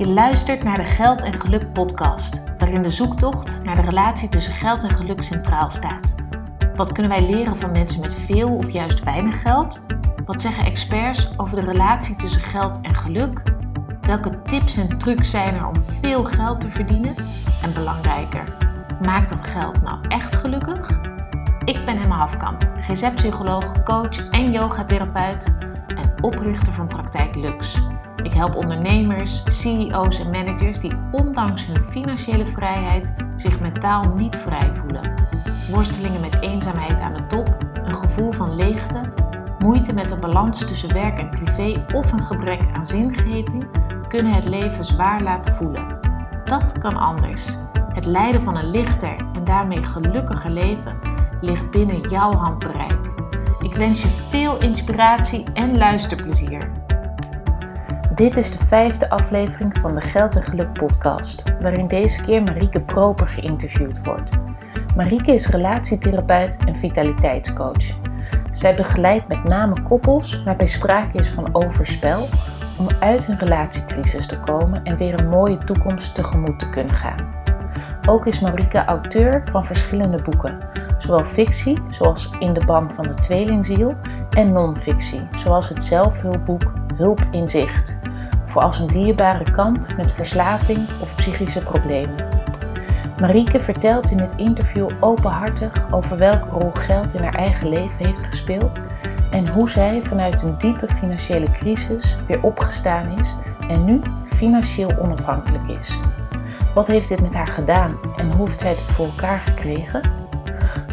Je luistert naar de Geld en Geluk podcast, waarin de zoektocht naar de relatie tussen geld en geluk centraal staat. Wat kunnen wij leren van mensen met veel of juist weinig geld? Wat zeggen experts over de relatie tussen geld en geluk? Welke tips en trucs zijn er om veel geld te verdienen? En belangrijker, maakt dat geld nou echt gelukkig? Ik ben Emma Hafkamp, GZ-psycholoog, coach en yogatherapeut en oprichter van Praktijk Lux. Ik help ondernemers, CEO's en managers die ondanks hun financiële vrijheid zich mentaal niet vrij voelen. Worstelingen met eenzaamheid aan de top, een gevoel van leegte, moeite met de balans tussen werk en privé of een gebrek aan zingeving kunnen het leven zwaar laten voelen. Dat kan anders. Het leiden van een lichter en daarmee gelukkiger leven ligt binnen jouw handbereik. Ik wens je veel inspiratie en luisterplezier. Dit is de vijfde aflevering van de Geld en Geluk podcast, waarin deze keer Marieke Proper geïnterviewd wordt. Marieke is relatietherapeut en vitaliteitscoach. Zij begeleidt met name koppels waarbij sprake is van overspel om uit hun relatiecrisis te komen en weer een mooie toekomst tegemoet te kunnen gaan. Ook is Marieke auteur van verschillende boeken, zowel fictie, zoals In de Ban van de Tweelingziel, en non-fictie, zoals het zelfhulpboek Hulp in Zicht, voor als een dierbare kant met verslaving of psychische problemen. Marieke vertelt in het interview openhartig over welke rol geld in haar eigen leven heeft gespeeld en hoe zij vanuit een diepe financiële crisis weer opgestaan is en nu financieel onafhankelijk is. Wat heeft dit met haar gedaan en hoe heeft zij dit voor elkaar gekregen?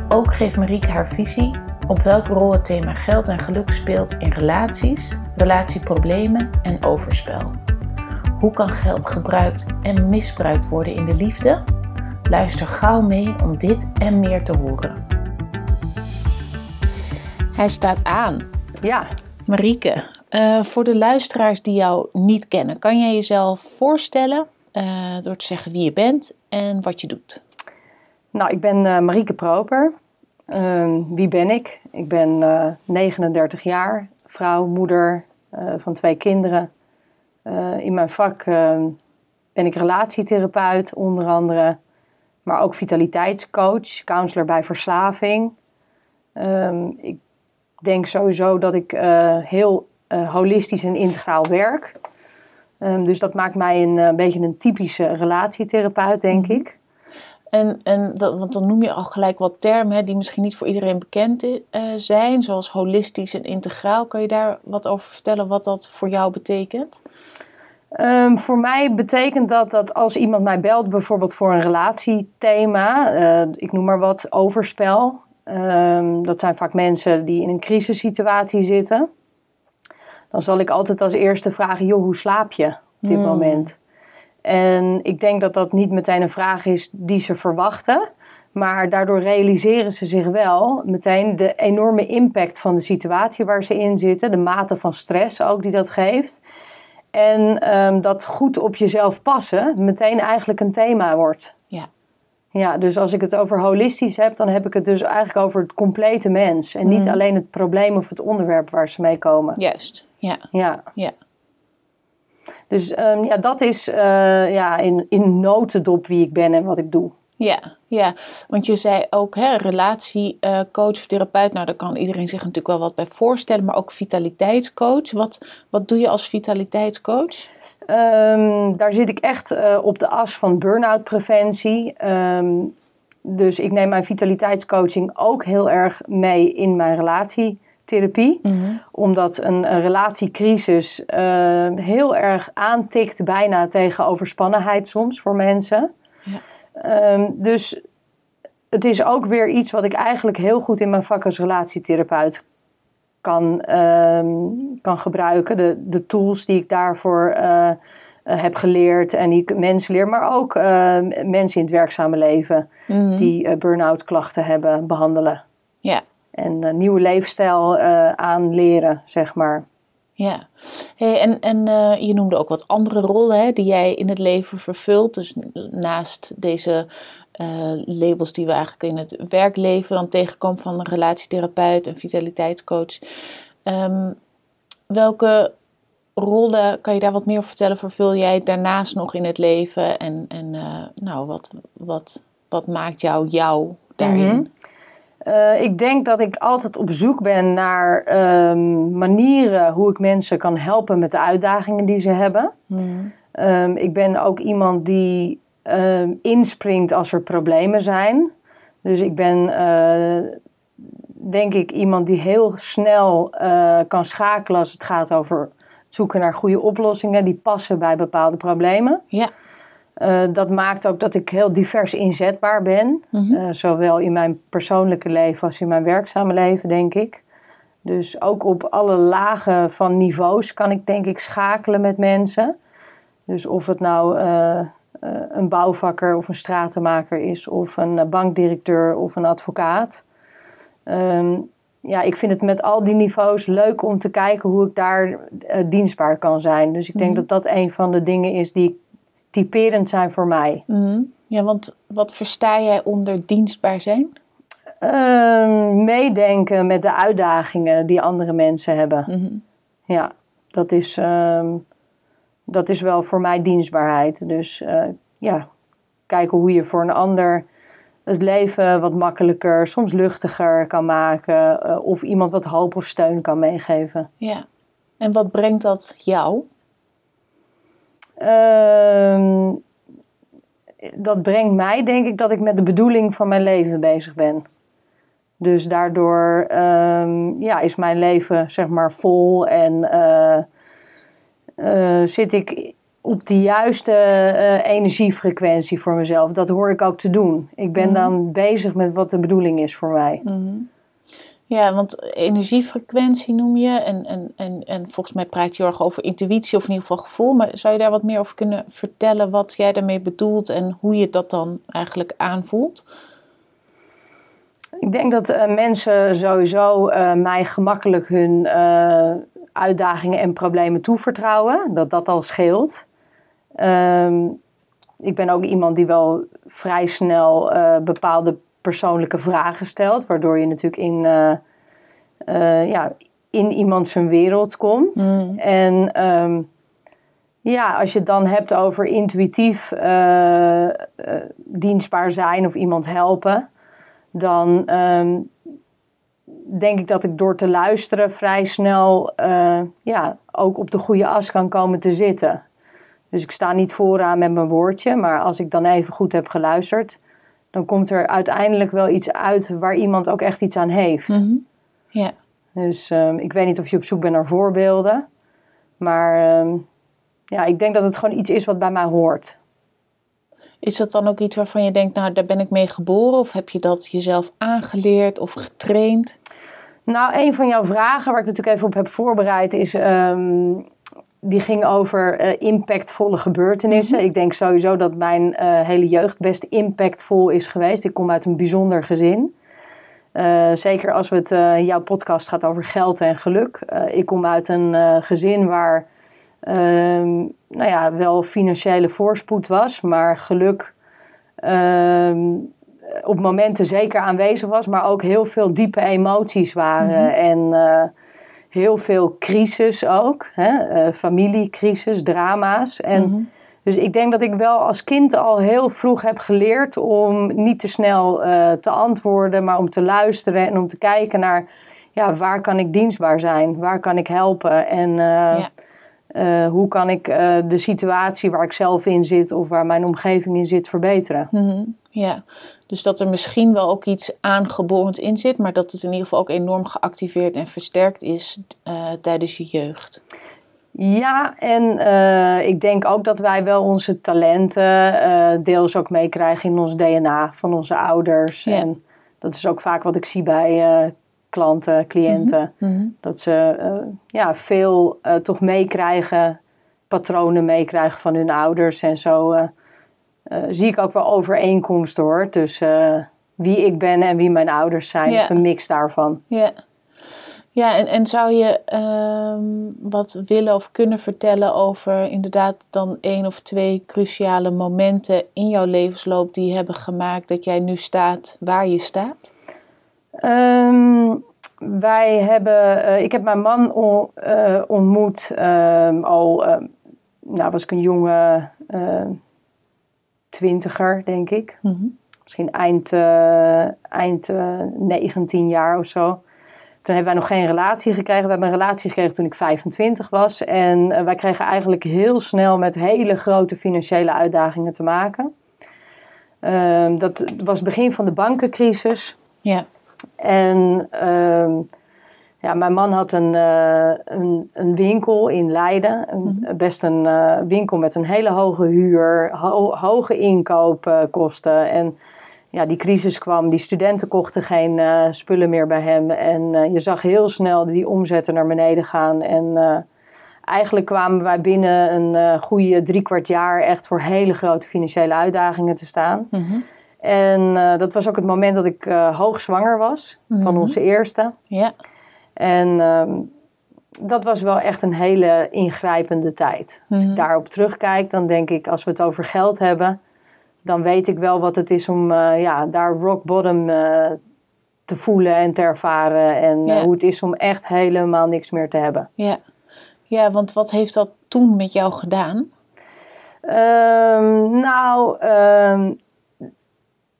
Ook geeft Marieke haar visie op welke rol het thema geld en geluk speelt in relaties, relatieproblemen en overspel. Hoe kan geld gebruikt en misbruikt worden in de liefde? Luister gauw mee om dit en meer te horen. Hij staat aan. Ja. Marieke, uh, voor de luisteraars die jou niet kennen, kan jij jezelf voorstellen uh, door te zeggen wie je bent en wat je doet? Nou, ik ben uh, Marieke Proper. Uh, wie ben ik? Ik ben 39 jaar, vrouw, moeder van twee kinderen. in mijn vak ben ik relatietherapeut onder andere, maar ook vitaliteitscoach, counselor bij verslaving. Um, ik denk sowieso dat ik heel holistisch en integraal werk. Dus dat maakt mij een, een, beetje een typische relatietherapeut, denk Mhm. ik. En, en dat, want dan noem je al gelijk wat termen hè, die misschien niet voor iedereen bekend uh, zijn, zoals holistisch en integraal. Kan je daar wat over vertellen wat dat voor jou betekent? Um, voor mij betekent dat dat als iemand mij belt, bijvoorbeeld voor een relatiethema, uh, ik noem maar wat, overspel. Um, dat zijn vaak mensen die in een crisissituatie zitten. Dan zal ik altijd als eerste vragen: joh, hoe slaap je op dit Hmm. moment? En ik denk dat dat niet meteen een vraag is die ze verwachten. Maar daardoor realiseren ze zich wel meteen de enorme impact van de situatie waar ze in zitten. De mate van stress ook die dat geeft. En um, dat goed op jezelf passen meteen eigenlijk een thema wordt. Ja. Ja, dus als ik het over holistisch heb, dan heb ik het dus eigenlijk over het complete mens. En niet Mhm. alleen het probleem of het onderwerp waar ze mee komen. Juist, ja. Ja. ja. Dus um, ja, dat is uh, ja, in, in notendop wie ik ben en wat ik doe. Ja, ja, want je zei ook hè, relatiecoach of therapeut. Nou, daar kan iedereen zich natuurlijk wel wat bij voorstellen, maar ook vitaliteitscoach. Wat, wat doe je als vitaliteitscoach? Um, daar zit ik echt uh, op de as van burn-out preventie. Um, dus ik neem mijn vitaliteitscoaching ook heel erg mee in mijn relatietherapie. Mm-hmm. Omdat een, een relatiecrisis uh, heel erg aantikt bijna tegen overspannenheid soms voor mensen. Ja. Um, dus het is ook weer iets wat ik eigenlijk heel goed in mijn vak als relatietherapeut kan, um, kan gebruiken. De, de tools die ik daarvoor uh, uh, heb geleerd en die ik mensen leer, maar ook uh, mensen in het werkzame leven mm-hmm. die burn-out klachten hebben, behandelen. Ja. En een nieuwe leefstijl aanleren, zeg maar. Ja, hey, en, en uh, je noemde ook wat andere rollen hè, die jij in het leven vervult. Dus naast deze uh, labels die we eigenlijk in het werkleven dan tegenkomen van een relatietherapeut en vitaliteitscoach. Um, welke rollen, kan je daar wat meer over vertellen? Vervul jij daarnaast nog in het leven? En, en uh, nou, wat, wat, wat maakt jou jou daarin? Mhm. Uh, ik denk dat ik altijd op zoek ben naar um, manieren hoe ik mensen kan helpen met de uitdagingen die ze hebben. Mm. Um, ik ben ook iemand die um, inspringt als er problemen zijn. Dus ik ben, uh, denk ik, iemand die heel snel uh, kan schakelen als het gaat over het zoeken naar goede oplossingen die passen bij bepaalde problemen. Ja. Uh, dat maakt ook dat ik heel divers inzetbaar ben. Mm -hmm. uh, zowel in mijn persoonlijke leven als in mijn werkzame leven, denk ik. Dus ook op alle lagen van niveaus kan ik denk ik schakelen met mensen. Dus of het nou uh, een bouwvakker of een stratenmaker is, of een bankdirecteur of een advocaat. Um, ja, ik vind het met al die niveaus leuk om te kijken hoe ik daar dienstbaar kan zijn. Dus ik denk mm -hmm. dat dat een van de dingen is die ik typerend zijn voor mij. Mm. Ja, want wat versta jij onder dienstbaar zijn? Uh, meedenken met de uitdagingen die andere mensen hebben. Mm -hmm. Ja, dat is, uh, dat is wel voor mij dienstbaarheid. Dus uh, ja, kijken hoe je voor een ander het leven wat makkelijker, soms luchtiger kan maken. Uh, of iemand wat hoop of steun kan meegeven. Ja, en wat brengt dat jou? Uh, dat brengt mij, denk ik, dat ik met de bedoeling van mijn leven bezig ben. Dus daardoor um, ja, is mijn leven zeg maar vol en uh, uh, zit ik op de juiste uh, energiefrequentie voor mezelf. Dat hoor ik ook te doen. Ik ben mm -hmm. dan bezig met wat de bedoeling is voor mij. Mm -hmm. Ja, want energiefrequentie noem je. En, en, en, en volgens mij praat je erg over intuïtie of in ieder geval gevoel. Maar zou je daar wat meer over kunnen vertellen wat jij daarmee bedoelt en hoe je dat dan eigenlijk aanvoelt? Ik denk dat uh, mensen sowieso uh, mij gemakkelijk hun uh, uitdagingen en problemen toevertrouwen. Dat dat al scheelt. Um, ik ben ook iemand die wel vrij snel bepaalde persoonlijke vragen stelt, waardoor je natuurlijk in, uh, uh, ja, in iemand zijn wereld komt. Mm. En um, ja, als je het dan hebt over intuïtief uh, dienstbaar zijn of iemand helpen, dan um, denk ik dat ik door te luisteren vrij snel ja, ook op de goede as kan komen te zitten. Dus ik sta niet vooraan met mijn woordje, maar als ik dan even goed heb geluisterd, dan komt er uiteindelijk wel iets uit waar iemand ook echt iets aan heeft. Mm -hmm. Ja. Dus um, ik weet niet of je op zoek bent naar voorbeelden. Maar um, ja, ik denk dat het gewoon iets is wat bij mij hoort. Is dat dan ook iets waarvan je denkt, nou daar ben ik mee geboren? Of heb je dat jezelf aangeleerd of getraind? Nou, een van jouw vragen waar ik natuurlijk even op heb voorbereid is... Um, die ging over uh, impactvolle gebeurtenissen. Mm -hmm. Ik denk sowieso dat mijn uh, hele jeugd best impactvol is geweest. Ik kom uit een bijzonder gezin. Uh, zeker als het jouw podcast gaat over geld en geluk. ik kom uit een gezin waar ehm, nou ja, wel financiële voorspoed was, maar geluk ehm, op momenten zeker aanwezig was, maar ook heel veel diepe emoties waren. Mm -hmm. En heel veel crisis ook. Hè? Uh, familiecrisis, drama's. En mm -hmm. Dus ik denk dat ik wel als kind al heel vroeg heb geleerd om niet te snel uh, te antwoorden, maar om te luisteren en om te kijken naar ja, waar kan ik dienstbaar zijn, waar kan ik helpen en uh, ja. uh, hoe kan ik de situatie waar ik zelf in zit of waar mijn omgeving in zit verbeteren. Mm -hmm. Ja, dus dat er misschien wel ook iets aangeboren in zit, maar dat het in ieder geval ook enorm geactiveerd en versterkt is uh, tijdens je jeugd. Ja, en uh, ik denk ook dat wij wel onze talenten uh, deels ook meekrijgen in ons DNA van onze ouders. Ja. En dat is ook vaak wat ik zie bij klanten, cliënten. Mm -hmm. Dat ze ja, veel toch meekrijgen, patronen meekrijgen van hun ouders en zo uh, zie ik ook wel overeenkomsten hoor. Tussen uh, wie ik ben en wie mijn ouders zijn. Ja. Een mix daarvan. Ja, ja en, en zou je uh, wat willen of kunnen vertellen over inderdaad dan één of twee cruciale momenten in jouw levensloop die hebben gemaakt dat jij nu staat waar je staat? Um, wij hebben, eh, ik heb mijn man on- eh, ontmoet ehm, al, ehm, nou was ik een jonge ehm, twintiger, denk ik. Mhm. Misschien eind, eh, eind eh, 19 jaar of zo. Toen hebben wij nog geen relatie gekregen. We hebben een relatie gekregen toen ik 25 was. En eh, wij kregen eigenlijk heel snel met hele grote financiële uitdagingen te maken. Ehm, dat was het begin van de bankencrisis. Ja. En ehm, ja, mijn man had een, eh, een, een winkel in Leiden. Een, Best een eh, winkel met een hele hoge huur, ho- hoge inkoopkosten. en ja, die crisis kwam, die studenten kochten geen eh, spullen meer bij hem. En je zag heel snel die omzetten naar beneden gaan. En eigenlijk kwamen wij binnen een goede drie kwart jaar echt voor hele grote financiële uitdagingen te staan. Mhm. En dat was ook het moment dat ik eh hoogzwanger was van onze eerste. Ja. En ehm, dat was wel echt een hele ingrijpende tijd. Als ik daarop terugkijk, dan denk ik, als we het over geld hebben, dan weet ik wel wat het is om eh, ja, daar rock bottom eh, te voelen en te ervaren. En eh, hoe het is om echt helemaal niks meer te hebben. Ja. Ja, want wat heeft dat toen met jou gedaan? Ehm, nou, ehm,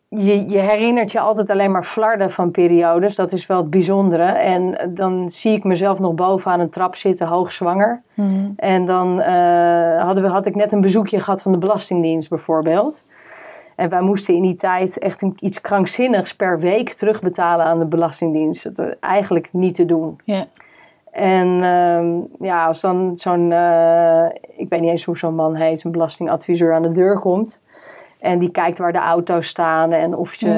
je, je herinnert je altijd alleen maar flarden van periodes. Dat is wel het bijzondere. En dan zie ik mezelf nog boven aan een trap zitten, hoogzwanger. En dan eh, hadden we, had ik net een bezoekje gehad van de Belastingdienst bijvoorbeeld. En wij moesten in die tijd echt een, iets krankzinnigs per week terugbetalen aan de Belastingdienst. Dat was eigenlijk niet te doen. En ehm, ja, als dan zo'n, eh, ik weet niet eens hoe zo'n man heet, een belastingadviseur aan de deur komt. En die kijkt waar de auto's staan en of je.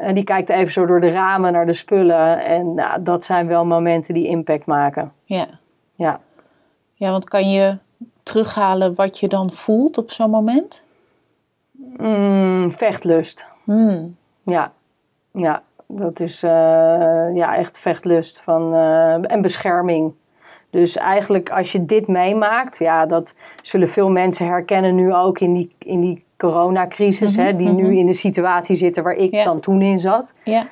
en die kijkt even zo door de ramen naar de spullen. En nou, dat zijn wel momenten die impact maken. Ja. Ja. Ja, want kan je terughalen wat je dan voelt op zo'n moment? Mm, vechtlust. Hmm. Ja. Ja, dat is eh, ja, echt vechtlust van, eh, en bescherming. Dus eigenlijk als je dit meemaakt, ja, dat zullen veel mensen herkennen nu ook in die, in die coronacrisis, hè, die nu in de situatie zitten waar ik Ja. dan toen in zat. Ja.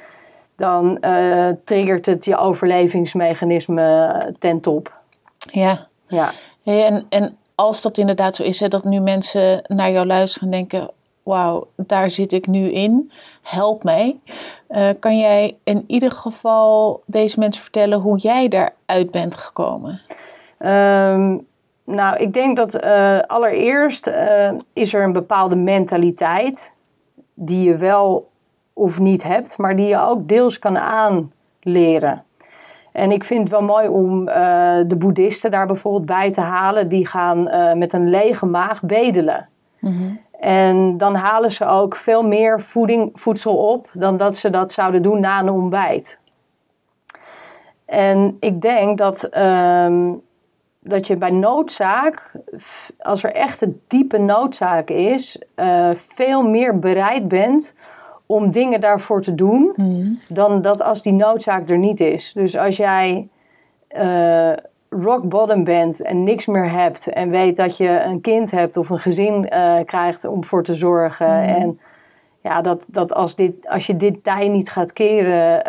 Dan eh, triggert het je overlevingsmechanisme eh, ten top. Ja. Ja. En, en als dat inderdaad zo is, hè, dat nu mensen naar jou luisteren en denken: Wauw, daar zit ik nu in, help mij. Eh, kan jij in ieder geval deze mensen vertellen hoe jij daaruit bent gekomen? Ehm, nou, ik denk dat eh, allereerst eh, is er een bepaalde mentaliteit die je wel of niet hebt, maar die je ook deels kan aanleren. En ik vind het wel mooi om eh, de boeddhisten daar bijvoorbeeld bij te halen. Die gaan met een lege maag bedelen. En dan halen ze ook veel meer voeding, voedsel op dan dat ze dat zouden doen na een ontbijt. En ik denk dat, ehm, dat je bij noodzaak, als er echt een diepe noodzaak is, eh, veel meer bereid bent om dingen daarvoor te doen, dan dat als die noodzaak er niet is. Dus als jij eh, rock bottom bent en niks meer hebt en weet dat je een kind hebt of een gezin eh, krijgt om voor te zorgen en ja, dat, dat als, dit, als je dit tij niet gaat keren,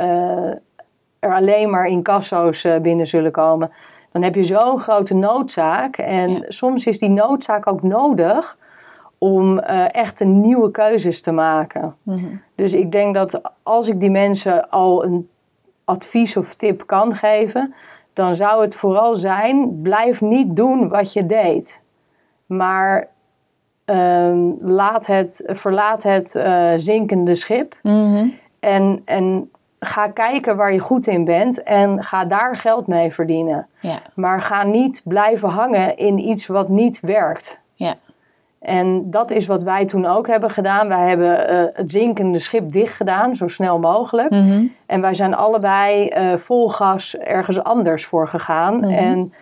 er alleen maar incasso's binnen zullen komen. Dan heb je zo'n grote noodzaak. En Ja. soms is die noodzaak ook nodig om eh, echt een nieuwe keuzes te maken. Dus ik denk dat als ik die mensen al een advies of tip kan geven, dan zou het vooral zijn: blijf niet doen wat je deed. Maar ehm, laat het, verlaat het eh, zinkende schip. En, en ga kijken waar je goed in bent en ga daar geld mee verdienen. Ja, Maar ga niet blijven hangen in iets wat niet werkt. ja, En dat is wat wij toen ook hebben gedaan. Wij hebben eh, het zinkende schip dicht gedaan, zo snel mogelijk. En wij zijn allebei eh, vol gas ergens anders voor gegaan. En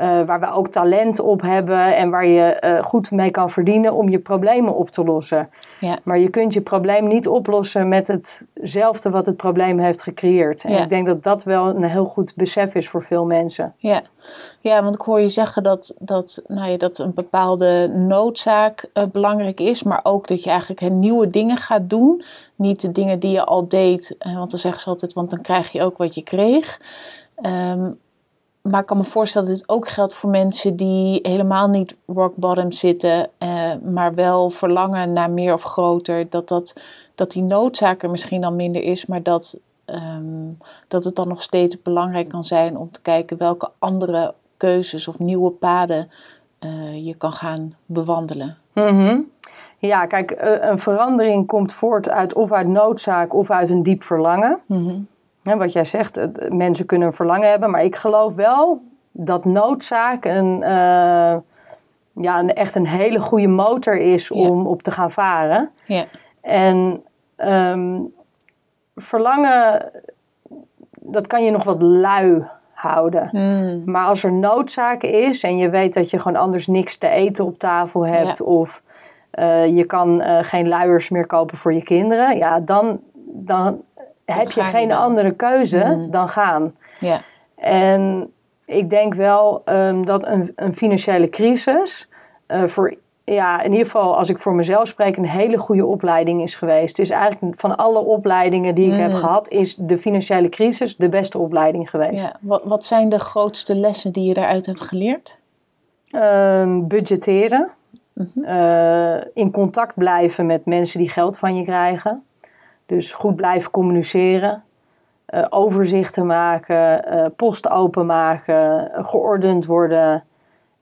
eh, waar we ook talent op hebben en waar je eh, goed mee kan verdienen om je problemen op te lossen. Ja. Maar je kunt je probleem niet oplossen met hetzelfde wat het probleem heeft gecreëerd. En Ja. ik denk dat dat wel een heel goed besef is voor veel mensen. Ja. ja, want ik hoor je zeggen dat, dat, nou ja, dat een bepaalde noodzaak eh, belangrijk is, maar ook dat je eigenlijk nieuwe dingen gaat doen. Niet de dingen die je al deed, want dan zeggen ze altijd, want dan krijg je ook wat je kreeg. Ehm, maar ik kan me voorstellen dat dit ook geldt voor mensen die helemaal niet rock bottom zitten, eh, maar wel verlangen naar meer of groter. Dat, dat, dat die noodzaak er misschien dan minder is, maar dat, ehm, dat het dan nog steeds belangrijk kan zijn om te kijken welke andere keuzes of nieuwe paden eh, je kan gaan bewandelen. Mhm. Ja, kijk, eh, een verandering komt voort uit of uit noodzaak of uit een diep verlangen. Wat jij zegt, het- mensen kunnen een verlangen hebben, maar ik geloof wel dat noodzaak een, eh, ja, een, echt een hele goede motor is Ja. om op te gaan varen. Ja, En ehm, verlangen, dat kan je nog wat lui houden. Mm. Maar als er noodzaak is en je weet dat je gewoon anders niks te eten op tafel hebt, Ja. of eh, je kan eh, geen luiers meer kopen voor je kinderen, ja, dan, dan heb je geen andere keuze Mhm. dan gaan. ja, En ik denk wel ehm, dat een, een financiële crisis eh, voor, ja, in ieder geval als ik voor mezelf spreek, een hele goede opleiding is geweest. Het is eigenlijk van alle opleidingen die ik heb Mm. gehad, is de financiële crisis de beste opleiding geweest. ja. Wat, wat zijn de grootste lessen die je daaruit hebt geleerd? Ehm, budgetteren. Mhm. Eh, in contact blijven met mensen die geld van je krijgen. Dus goed blijven communiceren. eh, overzichten maken. eh post openmaken. geordend worden.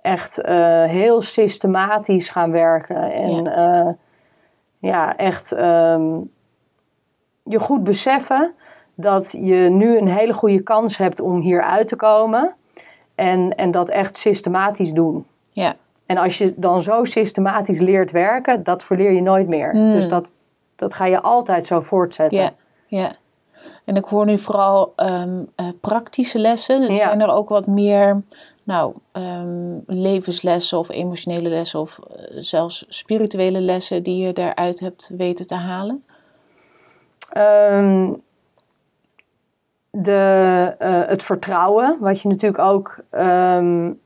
Echt eh, heel systematisch gaan werken. En ja, ja echt ehm, je goed beseffen dat je nu een hele goede kans hebt om hier uit te komen. En, en dat echt systematisch doen. Ja, En als je dan zo systematisch leert werken, dat verleer je nooit meer. Hmm. Dus dat, dat ga je altijd zo voortzetten. ja, ja. En ik hoor nu vooral ehm, eh, praktische lessen. Ja. Zijn er ook wat meer nou, ehm, levenslessen of emotionele lessen of eh, zelfs spirituele lessen die je daaruit hebt weten te halen? Ehm, de, eh, het vertrouwen, wat je natuurlijk ook,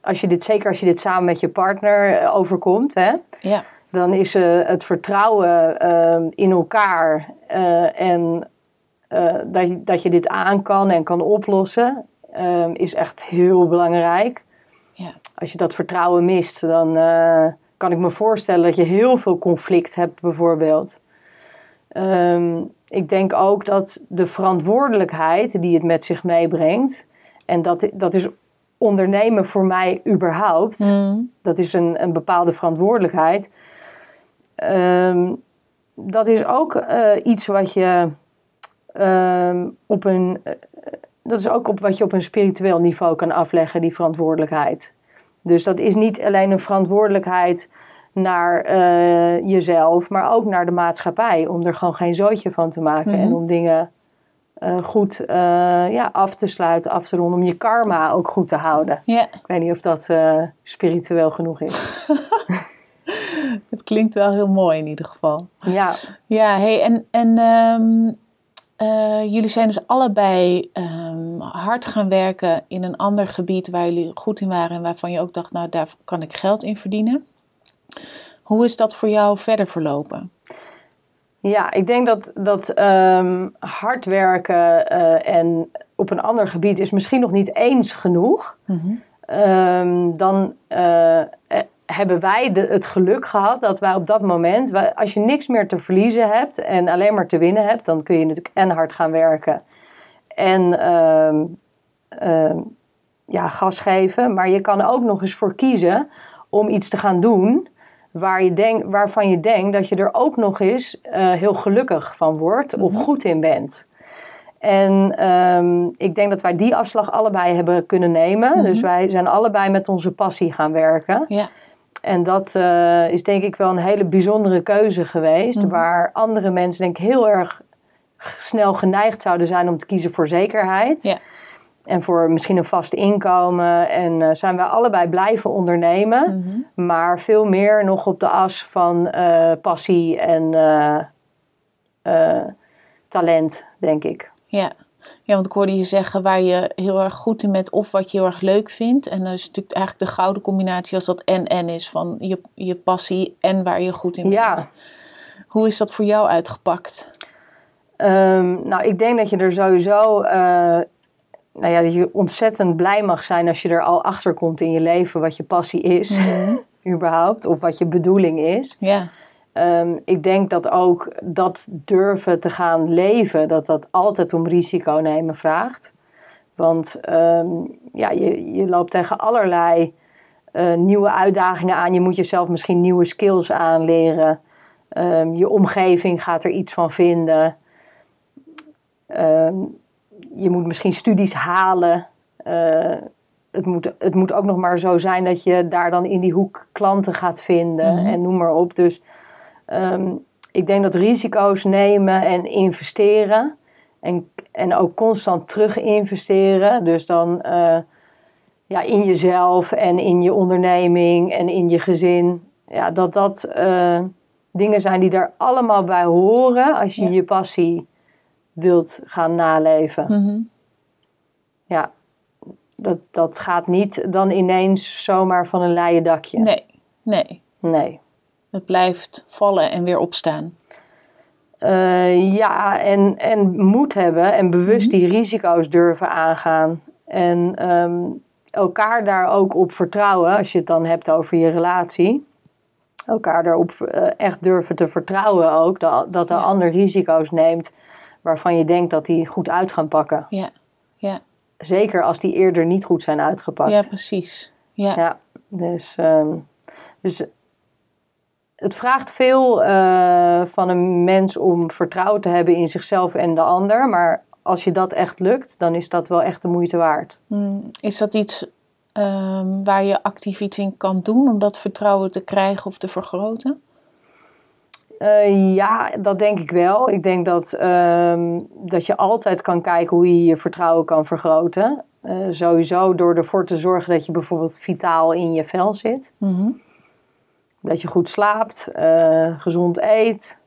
als je dit, zeker als je dit samen met je partner overkomt, hè, Ja, dan is eh, het vertrouwen ehm, in elkaar eh, en eh, dat, je, dat je dit aan kan en kan oplossen, ehm, is echt heel belangrijk. ja, Als je dat vertrouwen mist, dan kan ik me voorstellen dat je heel veel conflict hebt, bijvoorbeeld. Ehm, ik denk ook dat de verantwoordelijkheid die het met zich meebrengt, en dat, dat is ondernemen voor mij überhaupt, Mm. dat is een, een bepaalde verantwoordelijkheid. Ehm, dat is ook eh, iets wat je ehm, op een. eh, dat is ook op wat je op een spiritueel niveau kan afleggen, die verantwoordelijkheid. Dus dat is niet alleen een verantwoordelijkheid naar eh, jezelf, maar ook naar de maatschappij. Om er gewoon geen zootje van te maken Mhm. en om dingen eh, goed eh, ja, af te sluiten, af te ronden. Om je karma ook goed te houden. Ik weet niet of dat eh, spiritueel genoeg is. Het klinkt wel heel mooi in ieder geval. Ja, Ja, hey, en, en ehm, eh, jullie zijn dus allebei ehm, hard gaan werken in een ander gebied waar jullie goed in waren en waarvan je ook dacht, nou daar kan ik geld in verdienen. Hoe is dat voor jou verder verlopen? ja ik denk dat, dat ehm, hard werken eh, en op een ander gebied is misschien nog niet eens genoeg. Ehm, dan eh, hebben wij de, het geluk gehad dat wij op dat moment, als je niks meer te verliezen hebt en alleen maar te winnen hebt, dan kun je natuurlijk en hard gaan werken en ehm, ehm, ja, gas geven. Maar je kan er ook nog eens voor kiezen om iets te gaan doen waar je denk, waarvan je denkt dat je er ook nog eens eh, heel gelukkig van wordt of goed in bent. En ehm, ik denk dat wij die afslag allebei hebben kunnen nemen. Dus wij zijn allebei met onze passie gaan werken. Ja, En dat eh, is denk ik wel een hele bijzondere keuze geweest. Waar andere mensen denk ik heel erg snel geneigd zouden zijn om te kiezen voor zekerheid. ja, En voor misschien een vast inkomen. En eh, zijn we allebei blijven ondernemen. Mhm. Maar veel meer nog op de as van eh, passie en talent, denk ik. Ja. Ja, want ik hoorde je zeggen waar je heel erg goed in bent of wat je heel erg leuk vindt. En dan is natuurlijk eigenlijk de gouden combinatie als dat en-en is van je, je passie en waar je goed in bent. Ja. Hoe is dat voor jou uitgepakt? Ehm, nou, ik denk dat je er sowieso. eh, nou ja, dat je ontzettend blij mag zijn als je er al achter komt in je leven wat je passie is, überhaupt, of wat je bedoeling is. Ja, Ehm, ik denk dat ook dat durven te gaan leven, dat dat altijd om risico nemen vraagt. Want ehm, ja, je, je loopt tegen allerlei eh, nieuwe uitdagingen aan. Je moet jezelf misschien nieuwe skills aanleren. Ehm, je omgeving gaat er iets van vinden. Je moet misschien studies halen. Eh, het, moet, het moet ook nog maar zo zijn dat je daar dan in die hoek klanten gaat vinden Mhm. en noem maar op. Dus ehm, ik denk dat risico's nemen en investeren en, en ook constant terug investeren. Dus dan eh, ja, in jezelf en in je onderneming en in je gezin. Ja, dat dat eh, dingen zijn die daar allemaal bij horen als je Ja. je passie wilt gaan naleven. Mhm. Ja, dat, dat gaat niet dan ineens zomaar van een leien dakje. nee, nee. Nee. Het blijft vallen en weer opstaan. Eh, ja, en, en moed hebben en bewust die risico's durven aangaan. En ehm, elkaar daar ook op vertrouwen, als je het dan hebt over je relatie. Elkaar daarop eh, echt durven te vertrouwen ook, dat, dat de Ja. ander risico's neemt waarvan je denkt dat die goed uit gaan pakken. Ja, ja, Zeker als die eerder niet goed zijn uitgepakt. ja precies. Ja, Ja, dus, ehm, dus het vraagt veel eh, van een mens om vertrouwen te hebben in zichzelf en de ander. Maar als je dat echt lukt, dan is dat wel echt de moeite waard. Mm, Is dat iets ehm, waar je actief iets in kan doen om dat vertrouwen te krijgen of te vergroten? Eh, ja, dat denk ik wel. Ik denk dat, ehm, dat je altijd kan kijken hoe je je vertrouwen kan vergroten. Eh, sowieso door ervoor te zorgen dat je bijvoorbeeld vitaal in je vel zit. Mhm. Dat je goed slaapt, eh, gezond eet,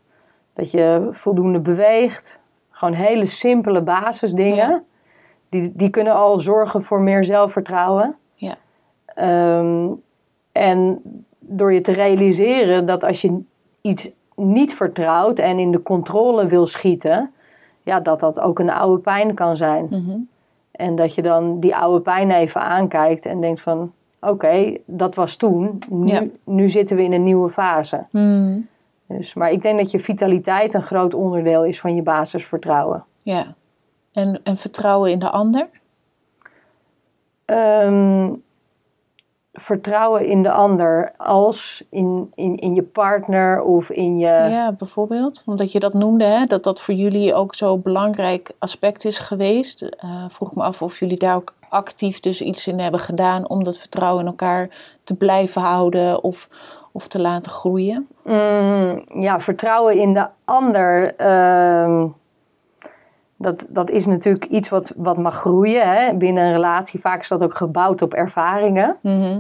dat je voldoende beweegt. Gewoon hele simpele basisdingen. Ja. Die, die kunnen al zorgen voor meer zelfvertrouwen. Ja. Ehm, en door je te realiseren dat als je iets niet vertrouwt en in de controle wil schieten, ja, dat dat ook een oude pijn kan zijn. Mhm. En dat je dan die oude pijn even aankijkt en denkt van... Oké, dat was toen. Nu, Ja. nu zitten we in een nieuwe fase. Mm, Dus, maar ik denk dat je vitaliteit een groot onderdeel is van je basisvertrouwen. Ja. En, en vertrouwen in de ander? Ehm, vertrouwen in de ander als in, in, in je partner of in je... Ja, bijvoorbeeld. Omdat je dat noemde, hè, dat dat voor jullie ook zo'n belangrijk aspect is geweest. Eh, vroeg me af of jullie daar ook actief dus iets in hebben gedaan om dat vertrouwen in elkaar te blijven houden of, of te laten groeien. Mm, ja, vertrouwen in de ander. ehm, dat, dat is natuurlijk iets wat, wat mag groeien hè, binnen een relatie. Vaak is dat ook gebouwd op ervaringen. Mhm.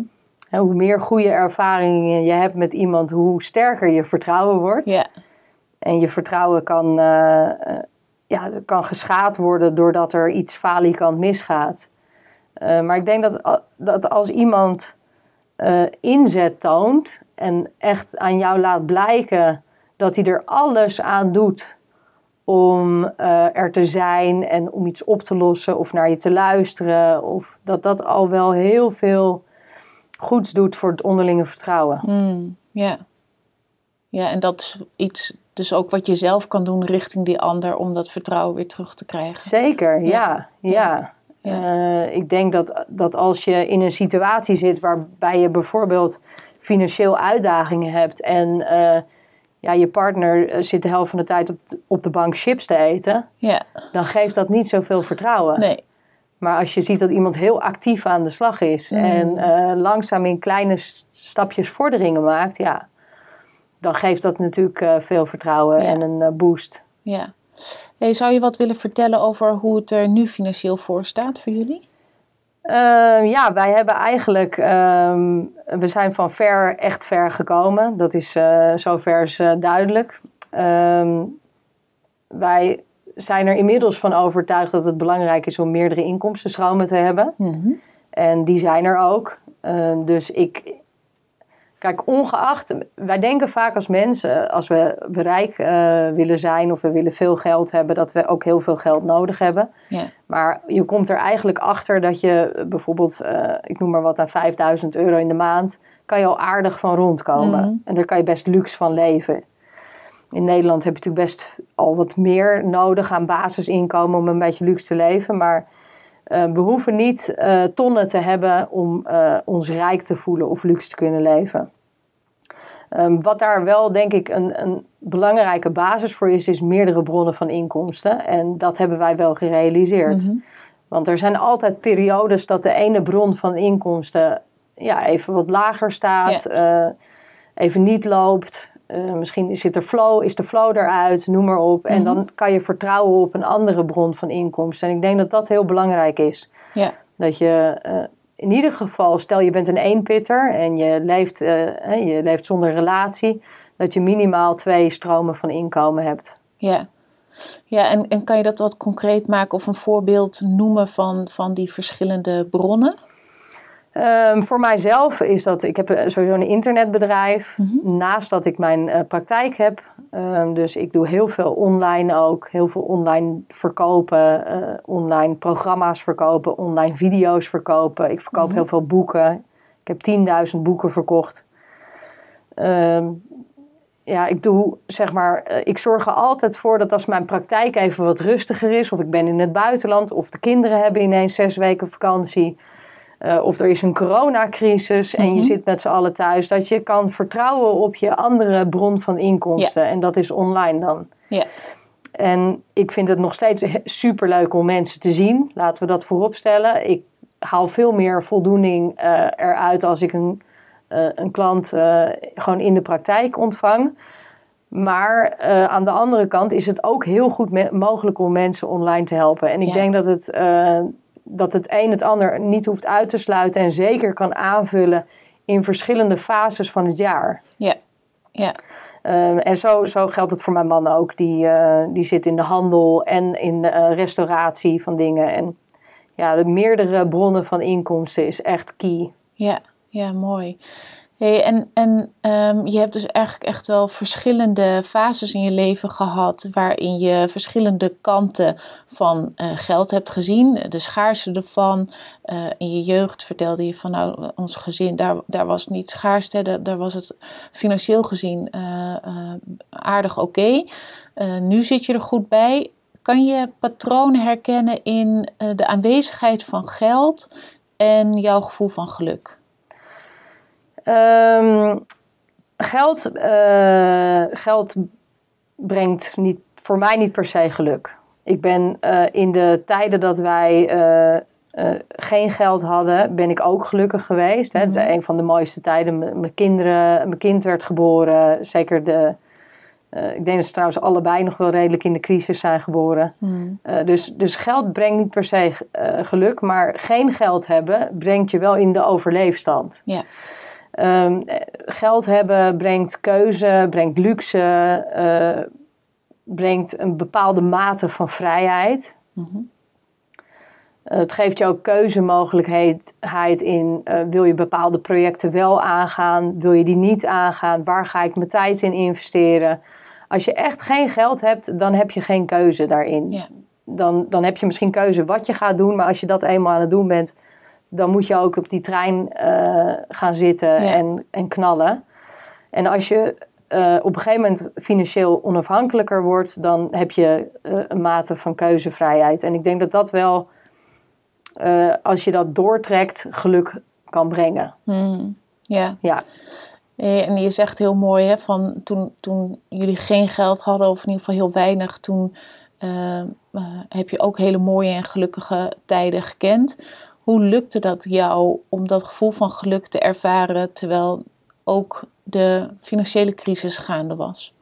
Hoe meer goede ervaringen je hebt met iemand, hoe sterker je vertrouwen wordt. Ja, En je vertrouwen kan, eh, eh, ja, kan geschaad worden doordat er iets falikant misgaat. Eh, maar ik denk dat, dat als iemand eh, inzet toont en echt aan jou laat blijken dat hij er alles aan doet om eh, er te zijn en om iets op te lossen of naar je te luisteren, of dat dat al wel heel veel goeds doet voor het onderlinge vertrouwen. Mm, ja. Ja, en dat is iets, dus ook wat je zelf kan doen richting die ander om dat vertrouwen weer terug te krijgen. Zeker, ja. ja. Ja. Eh, ik denk dat, dat als je in een situatie zit waarbij je bijvoorbeeld financieel uitdagingen hebt en eh, ja, je partner eh, zit de helft van de tijd op de, op de bank chips te eten, Ja, dan geeft dat niet zoveel vertrouwen. nee. Maar als je ziet dat iemand heel actief aan de slag is en eh, langzaam in kleine stapjes vorderingen maakt, ja, dan geeft dat natuurlijk veel vertrouwen Ja. en een boost. Ja. Hey, zou je wat willen vertellen over hoe het er nu financieel voor staat voor jullie? Uh, ja, wij hebben eigenlijk, uh, we zijn van ver, echt ver gekomen. Dat is uh, zover is uh, duidelijk. Ehm, wij zijn er inmiddels van overtuigd dat het belangrijk is om meerdere inkomstenstromen te hebben. Mm -hmm. En die zijn er ook. Ehm, dus ik, Kijk, ongeacht, wij denken vaak als mensen, als we rijk uh, willen zijn of we willen veel geld hebben, dat we ook heel veel geld nodig hebben. Ja. Maar je komt er eigenlijk achter dat je bijvoorbeeld, uh, ik noem maar wat, aan 5000 euro in de maand, kan je al aardig van rondkomen. Mm. En daar kan je best luxe van leven. In Nederland heb je natuurlijk best al wat meer nodig aan basisinkomen om een beetje luxe te leven. Maar uh, we hoeven niet uh, tonnen te hebben om uh, ons rijk te voelen of luxe te kunnen leven. Um, wat daar wel, denk ik, een, een, belangrijke basis voor is, is meerdere bronnen van inkomsten. En dat hebben wij wel gerealiseerd. Mm -hmm. Want er zijn altijd periodes dat de ene bron van inkomsten ja, even wat lager staat, ja. even niet loopt. Uh, misschien zit er flow, is de flow eruit, noem maar op. En mm -hmm. dan kan je vertrouwen op een andere bron van inkomsten. En ik denk dat dat heel belangrijk is. Ja. Dat je uh, in ieder geval, stel je bent een eenpitter en je leeft, uh, je leeft zonder relatie, dat je minimaal twee stromen van inkomen hebt. Ja, ja en, en kan je dat wat concreet maken of een voorbeeld noemen van, van die verschillende bronnen? Um, voor mijzelf is dat, ik heb sowieso een internetbedrijf. Mm -hmm. Naast dat ik mijn uh, praktijk heb. Um, dus ik doe heel veel online ook. Heel veel online verkopen. Uh, online programma's verkopen. Online video's verkopen. Ik verkoop mm -hmm. heel veel boeken. Ik heb 10.000 boeken verkocht. Um, ja, ik doe zeg maar, ik zorg er altijd voor dat als mijn praktijk even wat rustiger is. Of ik ben in het buitenland. Of de kinderen hebben ineens zes weken vakantie uh, of er is een coronacrisis en mm -hmm. je zit met z'n allen thuis, dat je kan vertrouwen op je andere bron van inkomsten. Ja. En dat is online dan. Ja. En ik vind het nog steeds super leuk om mensen te zien. Laten we dat voorop stellen. Ik haal veel meer voldoening uh, eruit als ik een, uh, een klant gewoon in de praktijk ontvang. Maar aan de andere kant is het ook heel goed mogelijk om mensen online te helpen. En ik ja. denk dat het dat het een het ander niet hoeft uit te sluiten en zeker kan aanvullen in verschillende fases van het jaar. Ja, ja. Um, en zo, zo geldt het voor mijn man ook. Die, uh, die zit in de handel en in de uh, restauratie van dingen. En ja, de meerdere bronnen van inkomsten is echt key. Ja, ja mooi. Hey, en en um, je hebt dus eigenlijk echt wel verschillende fases in je leven gehad waarin je verschillende kanten van uh, geld hebt gezien, de schaarste ervan. Uh, in je jeugd vertelde je van nou, ons gezin, daar, daar was niet schaarste, daar, was het financieel gezien uh, aardig oké. Nu zit je er goed bij. Kan je patronen herkennen in de aanwezigheid van geld en jouw gevoel van geluk? Um, geld, uh, geld brengt niet, voor mij niet per se geluk. Ik ben uh, in de tijden dat wij uh, geen geld hadden, ben ik ook gelukkig geweest. Hè. Mm -hmm. Het is een van de mooiste tijden. mijn kinderen, mijn kind werd geboren. Zeker de, ik denk dat ze trouwens allebei nog wel redelijk in de crisis zijn geboren. Mm. dus, dus geld brengt niet per se geluk, maar geen geld hebben brengt je wel in de overleefstand. Ja. Um, geld hebben brengt keuze, brengt luxe, uh, brengt een bepaalde mate van vrijheid. Mm -hmm. uh, het geeft je ook keuzemogelijkheid in, uh, wil je bepaalde projecten wel aangaan, wil je die niet aangaan, waar ga ik mijn tijd in investeren. Als je echt geen geld hebt, dan heb je geen keuze daarin. Dan, dan heb je misschien keuze wat je gaat doen, maar als je dat eenmaal aan het doen bent, dan moet je ook op die trein uh, gaan zitten ja. en, en knallen. En als je uh, op een gegeven moment financieel onafhankelijker wordt, dan heb je uh, een mate van keuzevrijheid. En ik denk dat dat wel, als je dat doortrekt, geluk kan brengen. Hmm. Ja. ja. En je zegt heel mooi, hè, van toen, toen jullie geen geld hadden, of in ieder geval heel weinig, toen heb je ook hele mooie en gelukkige tijden gekend. Hoe lukte dat jou om dat gevoel van geluk te ervaren terwijl ook de financiële crisis gaande was?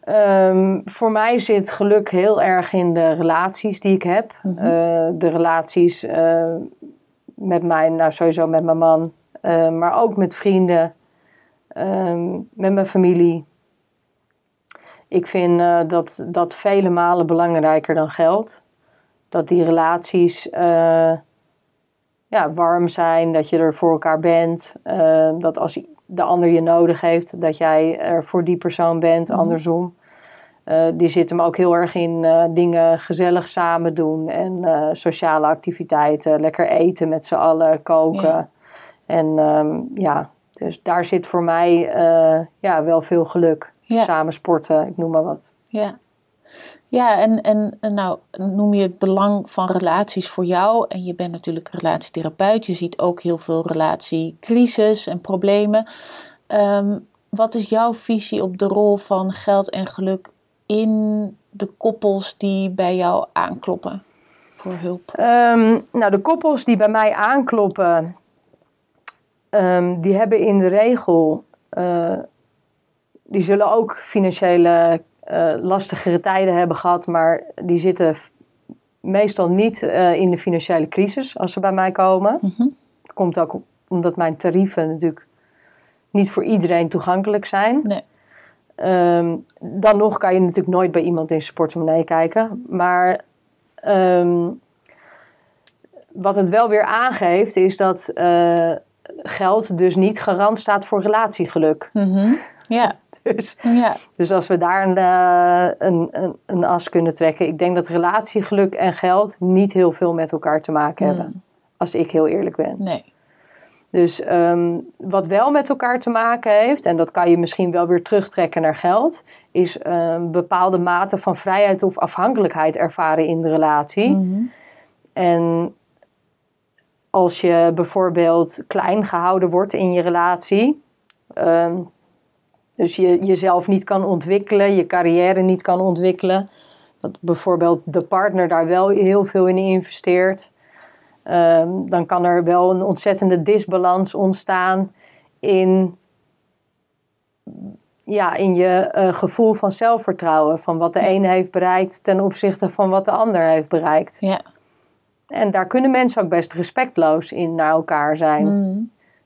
Ehm, voor mij zit geluk heel erg in de relaties die ik heb. Mhm. Eh, de relaties eh, met mij, nou sowieso met mijn man, eh, maar ook met vrienden, ehm, met mijn familie. Ik vind dat dat vele malen belangrijker dan geld. Dat die relaties ja, warm zijn, dat je er voor elkaar bent. eh, dat als de ander je nodig heeft, dat jij er voor die persoon bent, Mhm. andersom. Eh, die zit hem ook heel erg in eh, dingen gezellig samen doen en eh, sociale activiteiten, lekker eten met z'n allen, koken. Ja. En ehm, ja, dus daar zit voor mij ja, wel veel geluk. Ja. Samen sporten, ik noem maar wat. Ja. Ja, en, en, nou noem je het belang van relaties voor jou. En je bent natuurlijk relatietherapeut. Je ziet ook heel veel relatiecrisis en problemen. Ehm, wat is jouw visie op de rol van geld en geluk in de koppels die bij jou aankloppen voor hulp? Ehm, nou, de koppels die bij mij aankloppen, ehm, die hebben in de regel, eh, die zullen ook financiële eh, lastigere tijden hebben gehad, maar die zitten meestal niet eh, in de financiële crisis als ze bij mij komen. Mhm. Het komt ook omdat mijn tarieven natuurlijk niet voor iedereen toegankelijk zijn. Nee. Ehm, dan nog kan je natuurlijk nooit bij iemand in zijn portemonnee kijken. Maar ehm, wat het wel weer aangeeft, is dat eh, geld dus niet garant staat voor relatiegeluk. Mhm. Ja, Dus, ja, dus als we daar een, eh, een, een, een as kunnen trekken. Ik denk dat relatiegeluk en geld niet heel veel met elkaar te maken hebben. Als ik heel eerlijk ben. nee. Dus ehm, wat wel met elkaar te maken heeft, en dat kan je misschien wel weer terugtrekken naar geld, is een bepaalde mate van vrijheid of afhankelijkheid ervaren in de relatie. Mhm. En als je bijvoorbeeld klein gehouden wordt in je relatie, ehm, dus je jezelf niet kan ontwikkelen, je carrière niet kan ontwikkelen, dat bijvoorbeeld de partner daar wel heel veel in investeert, ehm, dan kan er wel een ontzettende disbalans ontstaan in, ja, in je eh, gevoel van zelfvertrouwen, van wat de ene heeft bereikt ten opzichte van wat de ander heeft bereikt. Ja. En daar kunnen mensen ook best respectloos in naar elkaar zijn. Mhm.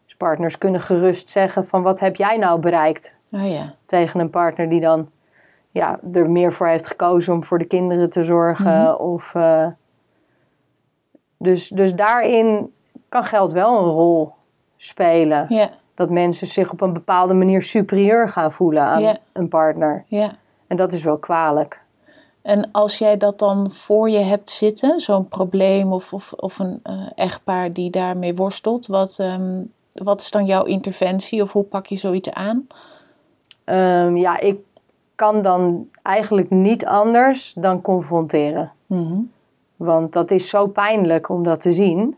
Dus partners kunnen gerust zeggen van wat heb jij nou bereikt Oh ja. tegen een partner die dan ja, er meer voor heeft gekozen om voor de kinderen te zorgen. Of, eh, dus, dus daarin kan geld wel een rol spelen. Ja, Dat mensen zich op een bepaalde manier superieur gaan voelen aan Ja. een partner. ja. En dat is wel kwalijk. En als jij dat dan voor je hebt zitten, zo'n probleem of, of, of een eh, echtpaar die daarmee worstelt, wat, ehm, wat is dan jouw interventie of hoe pak je zoiets aan? Ehm, ja, ik kan dan eigenlijk niet anders dan confronteren. Mhm. Want dat is zo pijnlijk om dat te zien.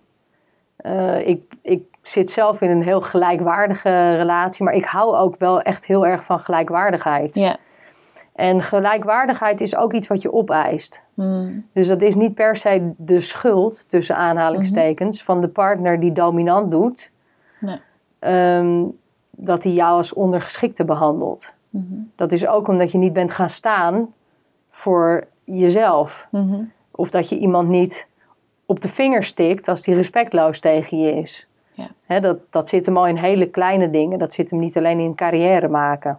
Eh, ik, ik zit zelf in een heel gelijkwaardige relatie, maar ik hou ook wel echt heel erg van gelijkwaardigheid. Ja. En gelijkwaardigheid is ook iets wat je opeist. Mm. Dus dat is niet per se de schuld, tussen aanhalingstekens, van de partner die dominant doet, Nee. ehm, dat hij jou als ondergeschikte behandelt. Mhm. Dat is ook omdat je niet bent gaan staan voor jezelf. Mhm. Of dat je iemand niet op de vinger stikt als die respectloos tegen je is. Ja. Dat, dat zit hem al in hele kleine dingen. Dat zit hem niet alleen in carrière maken.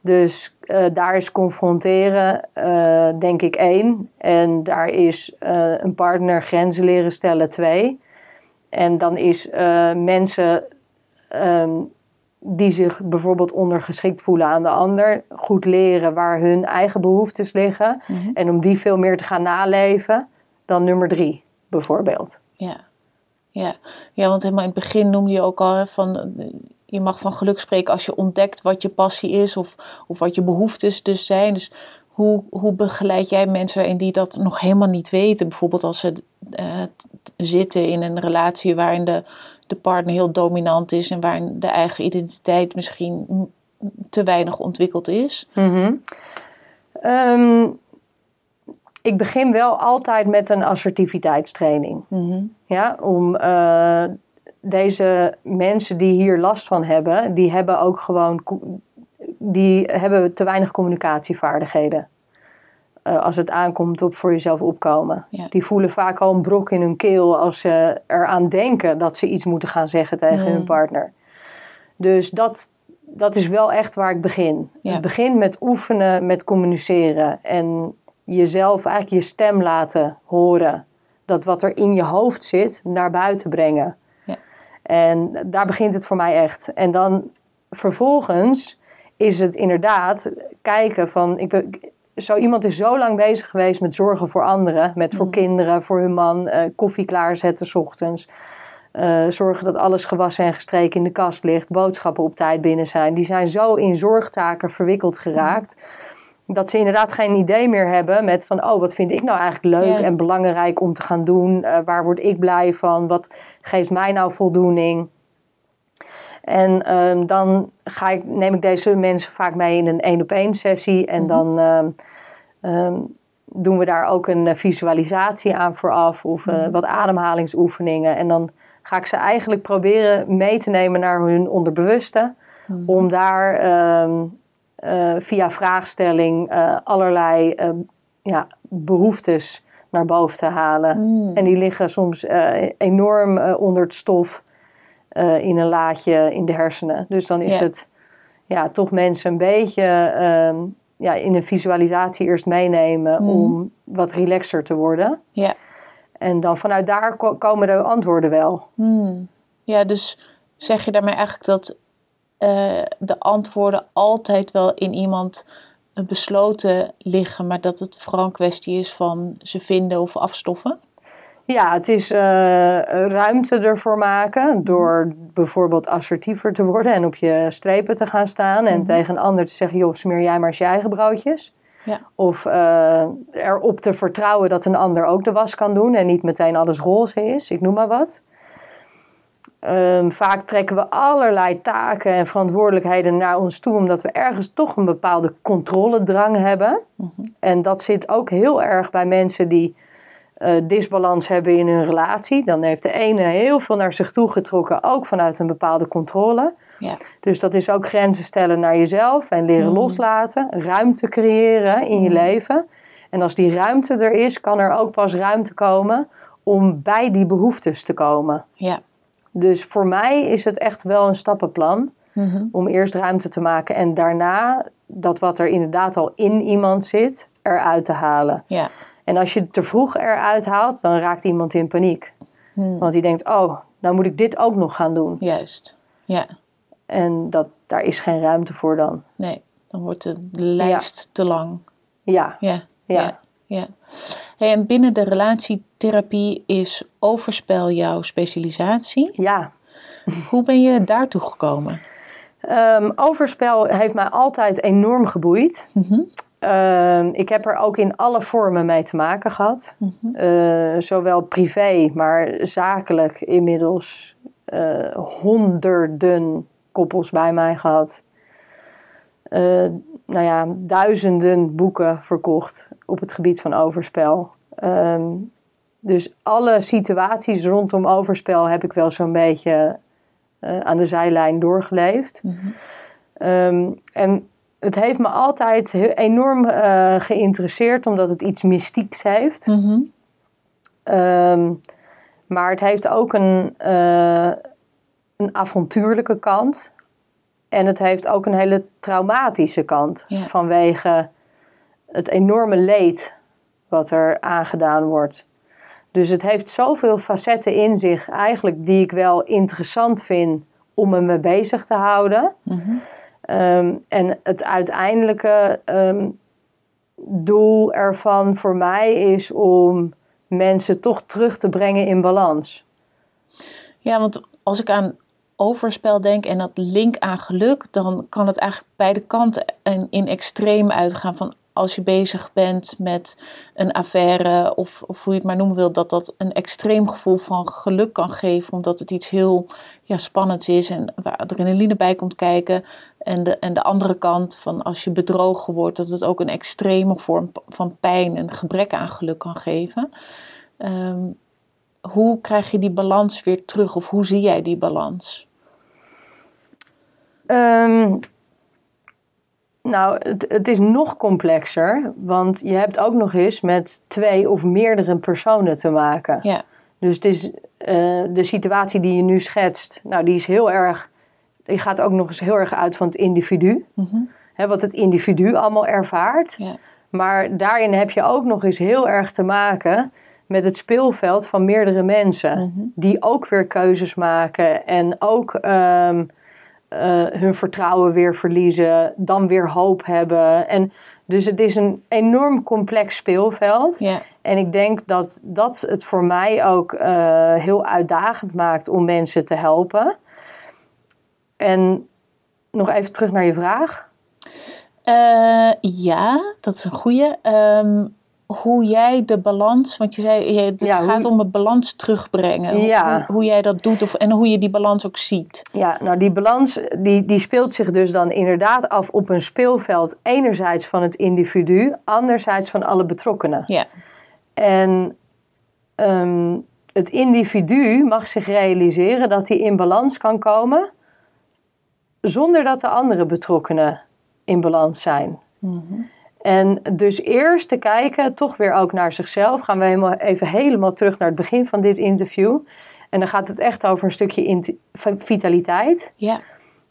Dus eh, daar is confronteren, eh, denk ik, één. En daar is eh, een partner grenzen leren stellen, twee. En dan is mensen ehm, die zich bijvoorbeeld ondergeschikt voelen aan de ander, goed leren waar hun eigen behoeftes liggen. Mhm. En om die veel meer te gaan naleven dan nummer drie, bijvoorbeeld. Ja. Ja. ja, want helemaal in het begin noemde je ook al hè, van je mag van geluk spreken als je ontdekt wat je passie is of, of wat je behoeftes dus zijn. Dus hoe, hoe begeleid jij mensen daarin die dat nog helemaal niet weten? Bijvoorbeeld als ze eh, zitten in een relatie waarin de, de partner heel dominant is en waarin de eigen identiteit misschien te weinig ontwikkeld is. Ehm, ik begin wel altijd met een assertiviteitstraining. Mhm. Ja, om eh, deze mensen die hier last van hebben, die hebben ook gewoon die hebben te weinig communicatievaardigheden. Uh, als het aankomt op voor jezelf opkomen. Ja. Die voelen vaak al een brok in hun keel als ze eraan denken dat ze iets moeten gaan zeggen tegen Mm. hun partner. Dus dat, dat is wel echt waar ik begin. Ja. Het begint met oefenen, met communiceren. En jezelf eigenlijk je stem laten horen. Dat wat er in je hoofd zit, naar buiten brengen. Ja. En daar begint het voor mij echt. En dan vervolgens is het inderdaad kijken van... Ik ben, zo iemand is zo lang bezig geweest met zorgen voor anderen. Met voor Mm. kinderen, voor hun man. eh, koffie klaarzetten 's ochtends. eh, zorgen dat alles gewassen en gestreken in de kast ligt. Boodschappen op tijd binnen zijn. Die zijn zo in zorgtaken verwikkeld geraakt. Dat ze inderdaad geen idee meer hebben met van... oh, wat vind ik nou eigenlijk leuk Ja. en belangrijk om te gaan doen? Eh, waar word ik blij van? Wat geeft mij nou voldoening? En ehm, dan ga ik, neem ik deze mensen vaak mee in een één-op-één sessie. En dan ehm, ehm, doen we daar ook een eh, visualisatie aan vooraf. Of eh, wat ademhalingsoefeningen. En dan ga ik ze eigenlijk proberen mee te nemen naar hun onderbewuste. Om daar eh, via vraagstelling allerlei ja, behoeftes naar boven te halen. Mm. En die liggen soms enorm onder het stof eh, in een laadje in de hersenen. Dus dan is Ja. het ja, toch mensen een beetje ehm, ja, in een visualisatie eerst meenemen Mhm. om wat relaxer te worden. Ja. En dan vanuit daar ko- komen de antwoorden wel. Hmm. Ja, dus zeg je daarmee eigenlijk dat eh, de antwoorden altijd wel in iemand eh, besloten liggen, maar dat het vooral een kwestie is van ze vinden of afstoffen? Ja, het is eh, ruimte ervoor maken door bijvoorbeeld assertiever te worden en op je strepen te gaan staan en tegen een ander te zeggen, joh, smeer jij maar eens je eigen broodjes. Ja. Of eh, erop te vertrouwen dat een ander ook de was kan doen en niet meteen alles roze is, ik noem maar wat. Ehm, vaak trekken we allerlei taken en verantwoordelijkheden naar ons toe, omdat we ergens toch een bepaalde controledrang hebben. En dat zit ook heel erg bij mensen die eh, disbalans hebben in hun relatie. Dan heeft de ene heel veel naar zich toe getrokken, ook vanuit een bepaalde controle. Ja. Dus dat is ook grenzen stellen naar jezelf en leren loslaten, ruimte creëren in je leven. En als die ruimte er is, kan er ook pas ruimte komen om bij die behoeftes te komen. Ja. Dus voor mij is het echt wel een stappenplan Mhm. om eerst ruimte te maken en daarna dat wat er inderdaad al in iemand zit, eruit te halen. Ja. En als je het te vroeg eruit haalt, dan raakt iemand in paniek. Want die denkt, oh, nou moet ik dit ook nog gaan doen. Juist. Ja. En dat, daar is geen ruimte voor dan. Nee, dan wordt de lijst te lang. Ja, Ja. Ja. ja. ja. Hey, en binnen de relatietherapie is overspel jouw specialisatie. ja. Hoe ben je daartoe gekomen? Ehm, overspel heeft mij altijd enorm geboeid. Ehm, ik heb er ook in alle vormen mee te maken gehad. Eh, zowel privé, maar zakelijk inmiddels eh, honderden koppels bij mij gehad. Eh, nou ja, duizenden boeken verkocht op het gebied van overspel. Ehm, dus alle situaties rondom overspel heb ik wel zo'n beetje aan de zijlijn doorgeleefd. Ehm, en het heeft me altijd heel, enorm eh, geïnteresseerd, omdat het iets mystieks heeft. Mhm. Ehm, maar het heeft ook een, eh, een avontuurlijke kant. En het heeft ook een hele traumatische kant. Ja. Vanwege het enorme leed wat er aangedaan wordt. Dus het heeft zoveel facetten in zich, eigenlijk die ik wel interessant vind om me mee bezig te houden. Ehm, en het uiteindelijke ehm, doel ervan voor mij is om mensen toch terug te brengen in balans. Ja, want als ik aan overspel denk en dat link aan geluk, dan kan het eigenlijk beide kanten in, in extreem uitgaan. Van als je bezig bent met een affaire of, of hoe je het maar noemen wil, dat dat een extreem gevoel van geluk kan geven, omdat het iets heel ja, spannends is en waar adrenaline bij komt kijken. En de, en de andere kant van als je bedrogen wordt, dat het ook een extreme vorm van pijn en gebrek aan geluk kan geven. Ehm, hoe krijg je die balans weer terug of hoe zie jij die balans? Ehm, Nou, het, het is nog complexer, want je hebt ook nog eens met twee of meerdere personen te maken. Ja. Dus het is eh, de situatie die je nu schetst, nou, die is heel erg, die gaat ook nog eens heel erg uit van het individu. Mhm. Hè, wat het individu allemaal ervaart. Ja. Maar daarin heb je ook nog eens heel erg te maken met het speelveld van meerdere mensen. Mhm. Die ook weer keuzes maken en ook ehm, eh, hun vertrouwen weer verliezen, dan weer hoop hebben. En dus het is een enorm complex speelveld. Ja. En ik denk dat dat het voor mij ook eh, heel uitdagend maakt om mensen te helpen. En nog even terug naar je vraag. Eh, ja, dat is een goeie. Ehm, hoe jij de balans, want je zei je- het Ja, gaat om het balans terugbrengen. Hoe- Ja. Hoe, hoe jij dat doet of, en hoe je die balans ook ziet. Ja, nou die balans die, die speelt zich dus dan inderdaad af op een speelveld. Enerzijds van het individu, anderzijds van alle betrokkenen. Ja, En ehm, het individu mag zich realiseren dat hij in balans kan komen zonder dat de andere betrokkenen in balans zijn. En dus eerst te kijken, toch weer ook naar zichzelf. Gaan we helemaal, even helemaal terug naar het begin van dit interview. En dan gaat het echt over een stukje vitaliteit. ja,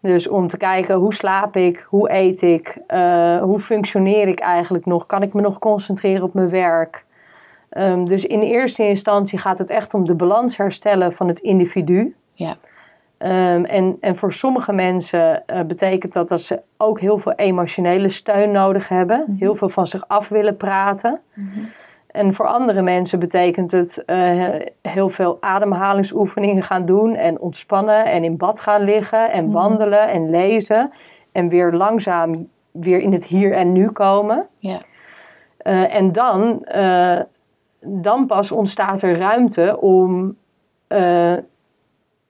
Dus om te kijken hoe slaap ik, hoe eet ik, eh, hoe functioneer ik eigenlijk nog, kan ik me nog concentreren op mijn werk. Ehm, dus in eerste instantie gaat het echt om de balans herstellen van het individu. ja, Ehm, en, en voor sommige mensen eh, betekent dat dat ze ook heel veel emotionele steun nodig hebben, heel veel van zich af willen praten. En voor andere mensen betekent het eh, heel veel ademhalingsoefeningen gaan doen en ontspannen en in bad gaan liggen en wandelen en lezen en weer langzaam weer in het hier en nu komen. ja, Eh, en dan, dan pas ontstaat er ruimte om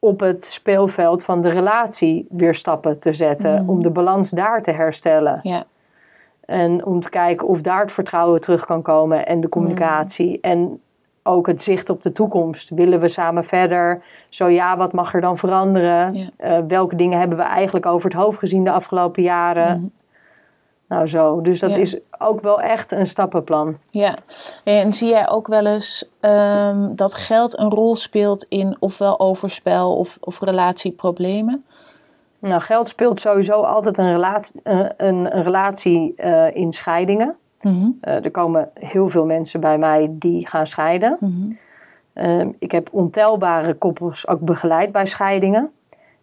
op het speelveld van de relatie weer stappen te zetten. Om de balans daar te herstellen. ja, En om te kijken of daar het vertrouwen terug kan komen en de communicatie. En ook het zicht op de toekomst. Willen we samen verder? Zo ja, wat mag er dan veranderen? Ja. Eh, welke dingen hebben we eigenlijk over het hoofd gezien de afgelopen jaren? Nou zo, dus dat Ja. is ook wel echt een stappenplan. ja. En zie jij ook wel eens ehm, dat geld een rol speelt in ofwel overspel of, of relatieproblemen? Nou, geld speelt sowieso altijd een relatie, eh, een, een relatie eh, in scheidingen. Mhm, Eh, er komen heel veel mensen bij mij die gaan scheiden. mhm, Ehm, ik heb ontelbare koppels ook begeleid bij scheidingen.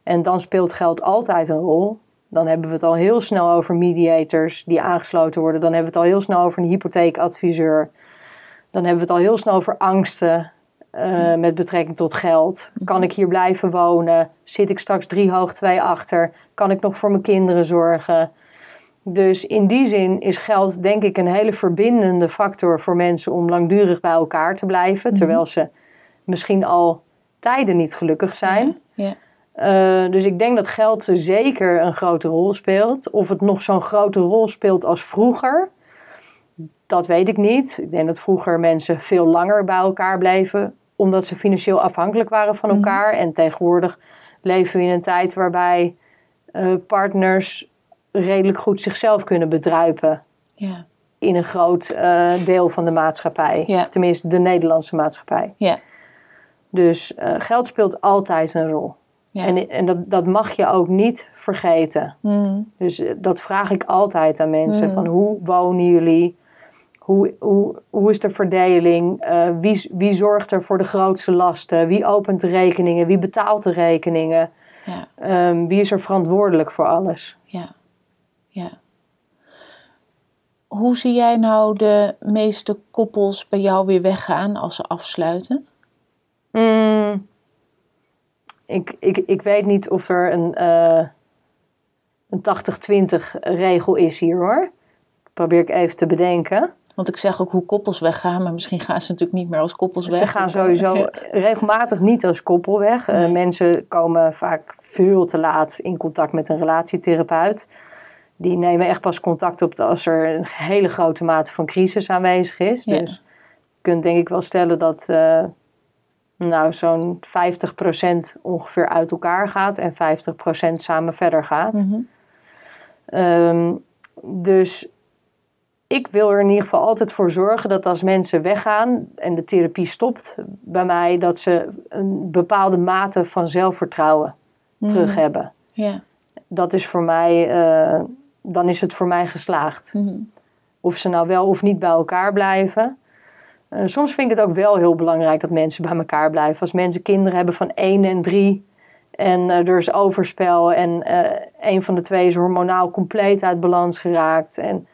En dan speelt geld altijd een rol. Dan hebben we het al heel snel over mediators die aangesloten worden. Dan hebben we het al heel snel over een hypotheekadviseur. Dan hebben we het al heel snel over angsten eh, met betrekking tot geld. Kan ik hier blijven wonen? Zit ik straks drie hoog, twee achter? Kan ik nog voor mijn kinderen zorgen? Dus in die zin is geld denk ik een hele verbindende factor voor mensen om langdurig bij elkaar te blijven. Terwijl ze misschien al tijden niet gelukkig zijn. ja, Eh, dus ik denk dat geld zeker een grote rol speelt. Of het nog zo'n grote rol speelt als vroeger, dat weet ik niet. Ik denk dat vroeger mensen veel langer bij elkaar bleven, omdat ze financieel afhankelijk waren van elkaar. En tegenwoordig leven we in een tijd waarbij eh, partners redelijk goed zichzelf kunnen bedruipen ja, in een groot eh, deel van de maatschappij. Tenminste, de Nederlandse maatschappij. ja, Dus geld speelt altijd een rol. Ja. En, en dat, dat mag je ook niet vergeten. Mhm, Dus eh, dat vraag ik altijd aan mensen. Mm. Van hoe wonen jullie? Hoe, hoe, hoe is de verdeling? Eh, wie, wie zorgt er voor de grootste lasten? Wie opent de rekeningen? Wie betaalt de rekeningen? ja. Ehm, wie is er verantwoordelijk voor alles? Ja, ja. Hoe zie jij nou de meeste koppels bij jou weer weggaan als ze afsluiten? Mm, ik, ik, ik weet niet of er een, eh een 80-20 regel is hier hoor. Probeer ik even te bedenken. Want ik zeg ook hoe koppels weggaan, maar misschien gaan ze natuurlijk niet meer als koppels weg. Ze gaan sowieso regelmatig niet als koppel weg. Eh, mensen komen vaak veel te laat in contact met een relatietherapeut. Die nemen echt pas contact op als er een hele grote mate van crisis aanwezig is. Ja. Dus je kunt denk ik wel stellen dat eh, nou, zo'n 50% ongeveer uit elkaar gaat en 50% samen verder gaat. Mhm. Ehm, dus ik wil er in ieder geval altijd voor zorgen dat als mensen weggaan en de therapie stopt bij mij, dat ze een bepaalde mate van zelfvertrouwen terug hebben. Ja. Dat is voor mij, eh, dan is het voor mij geslaagd. Mhm. Of ze nou wel of niet bij elkaar blijven. Eh, soms vind ik het ook wel heel belangrijk dat mensen bij elkaar blijven. Als mensen kinderen hebben van 1 en 3 en eh, er is overspel en eh, een van de twee is hormonaal compleet uit balans geraakt. En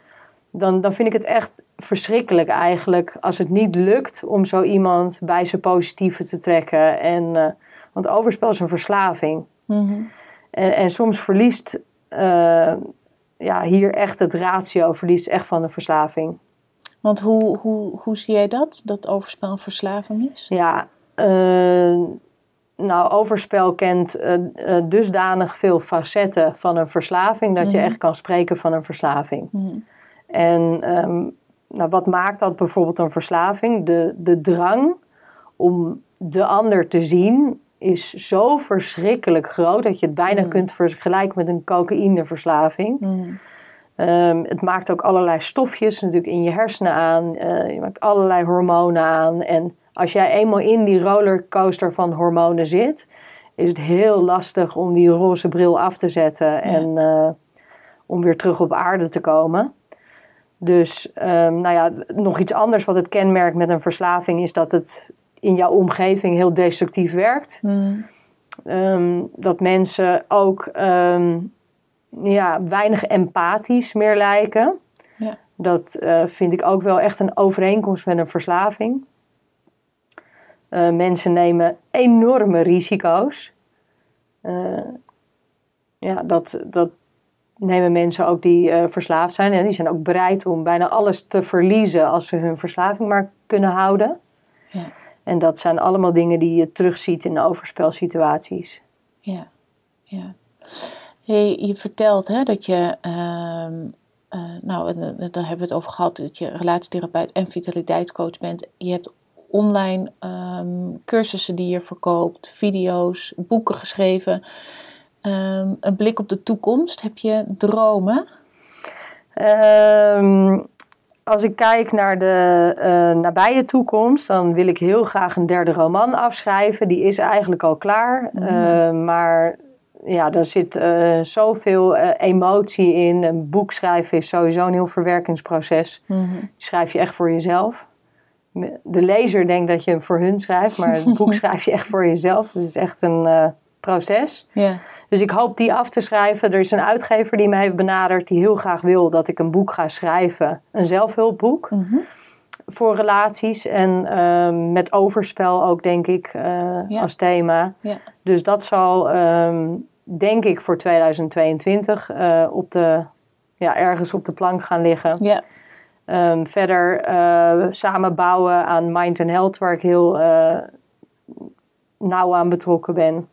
dan, dan vind ik het echt verschrikkelijk eigenlijk als het niet lukt om zo iemand bij zijn positieve te trekken. En, want overspel is een verslaving. Mhm. En, en soms verliest ja, hier echt het ratio, verliest echt van de verslaving. Want hoe, hoe, hoe zie jij dat? Dat overspel een verslaving is? Ja, eh, nou, overspel kent eh, eh, dusdanig veel facetten van een verslaving dat je Mhm. echt kan spreken van een verslaving. Mhm. En ehm, nou, wat maakt dat bijvoorbeeld een verslaving? De, de drang om de ander te zien is zo verschrikkelijk groot dat je het bijna Mhm. kunt vergelijken met een cocaïneverslaving. Ehm, het maakt ook allerlei stofjes natuurlijk in je hersenen aan. Eh, je maakt allerlei hormonen aan. En als jij eenmaal in die rollercoaster van hormonen zit, is het heel lastig om die roze bril af te zetten en eh, om weer terug op aarde te komen. Dus ehm, nou ja, nog iets anders wat het kenmerkt met een verslaving is dat het in jouw omgeving heel destructief werkt. Mhm. Ehm, dat mensen ook ja, weinig empathisch meer lijken. Ja. Dat eh, vind ik ook wel echt een overeenkomst met een verslaving. Eh, mensen nemen enorme risico's. Eh, ja, dat, dat nemen mensen ook die verslaafd zijn. En die zijn ook bereid om bijna alles te verliezen als ze hun verslaving maar kunnen houden. Ja. En dat zijn allemaal dingen die je terugziet in overspelsituaties. Ja, ja. Hey, je vertelt hè, dat je, ehm, eh, nou, en, eh, daar hebben we het over gehad, dat je relatietherapeut en vitaliteitscoach bent. Je hebt online ehm, cursussen die je verkoopt, video's, boeken geschreven. Ehm, een blik op de toekomst. Heb je dromen? Als ik kijk naar de eh, nabije toekomst, dan wil ik heel graag een derde roman afschrijven. Die is eigenlijk al klaar. Eh, maar ja, er zit eh, zoveel eh, emotie in. Een boek schrijven is sowieso een heel verwerkingsproces. Die schrijf je echt voor jezelf. De lezer denkt dat je hem voor hun schrijft, maar het boek schrijf je echt voor jezelf. Het is echt een eh, proces. Dus ik hoop die af te schrijven. Er is een uitgever die me heeft benaderd die heel graag wil dat ik een boek ga schrijven. Een zelfhulpboek Mhm. Voor relaties en ehm, met overspel ook, denk ik, eh, Ja. als thema. Ja. Dus dat zal, ehm, denk ik, voor 2022 eh, op de, ja, ergens op de plank gaan liggen. Ja. Ehm, verder eh, samen bouwen aan Mind and Health, waar ik heel nauw aan betrokken ben.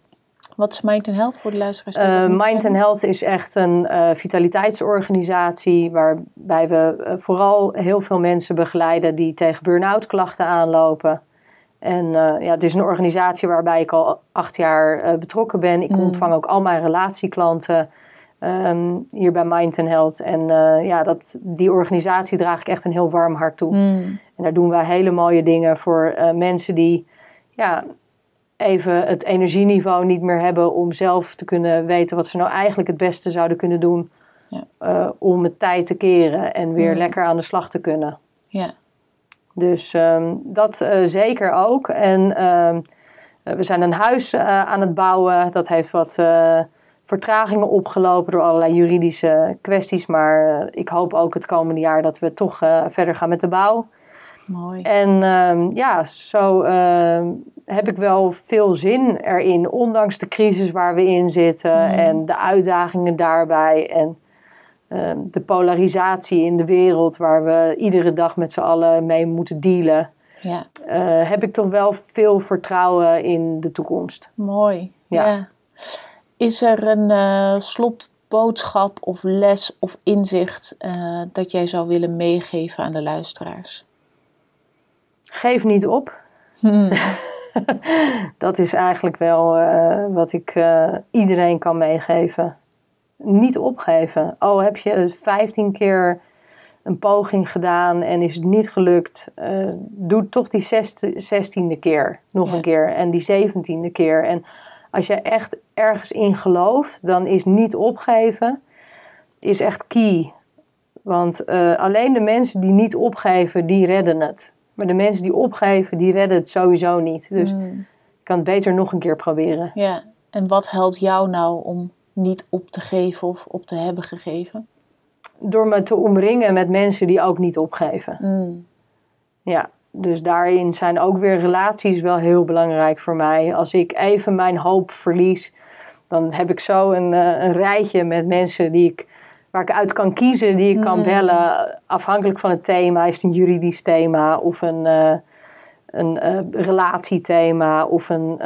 Wat is Mind and Health voor de luisteraars? Uh, Mind and? Health is echt een eh, vitaliteitsorganisatie waarbij we eh, vooral heel veel mensen begeleiden die tegen burn-out klachten aanlopen. En ja, het is een organisatie waarbij ik al acht jaar betrokken ben. Ik Mm. ontvang ook al mijn relatieklanten ehm, hier bij Mind and Health. En ja, dat, die organisatie draag ik echt een heel warm hart toe. Hmm. En daar doen wij hele mooie dingen voor mensen die ja, even het energieniveau niet meer hebben om zelf te kunnen weten wat ze nou eigenlijk het beste zouden kunnen doen Ja. eh, om het tijd te keren en weer Mm. lekker aan de slag te kunnen. Ja. Dus ehm, dat eh, zeker ook. En ehm, eh, we zijn een huis eh, aan het bouwen. Dat heeft wat vertragingen opgelopen door allerlei juridische kwesties. Maar ik hoop ook het komende jaar dat we toch verder gaan met de bouw. Mooi. En ehm, ja, zo ehm, heb ik wel veel zin erin, ondanks de crisis waar we in zitten en de uitdagingen daarbij en ehm, de polarisatie in de wereld waar we iedere dag met z'n allen mee moeten dealen, Ja. eh, heb ik toch wel veel vertrouwen in de toekomst. Mooi. Ja. Ja. Is er een eh, slotboodschap of les of inzicht eh, dat jij zou willen meegeven aan de luisteraars? Geef niet op. dat is eigenlijk wel eh, wat ik eh, iedereen kan meegeven. niet opgeven. Al heb je 15 keer een poging gedaan en is het niet gelukt, uh, doe toch die zestiende keer nog een keer en die zeventiende keer. En als je echt ergens in gelooft, dan is niet opgeven is echt key. Want uh, alleen de mensen die niet opgeven, die redden het. Maar de mensen die opgeven, die redden het sowieso niet. Dus mm. ik kan het beter nog een keer proberen. Ja, en wat helpt jou nou om niet op te geven of op te hebben gegeven? Door me te omringen met mensen die ook niet opgeven. Mm. Ja, dus daarin zijn ook weer relaties wel heel belangrijk voor mij. Als ik even mijn hoop verlies, dan heb ik zo een, uh, een rijtje met mensen die ik, waar ik uit kan kiezen, die ik kan mm. bellen. Afhankelijk van het thema. Is het een juridisch thema of een, uh, een uh, relatiethema of een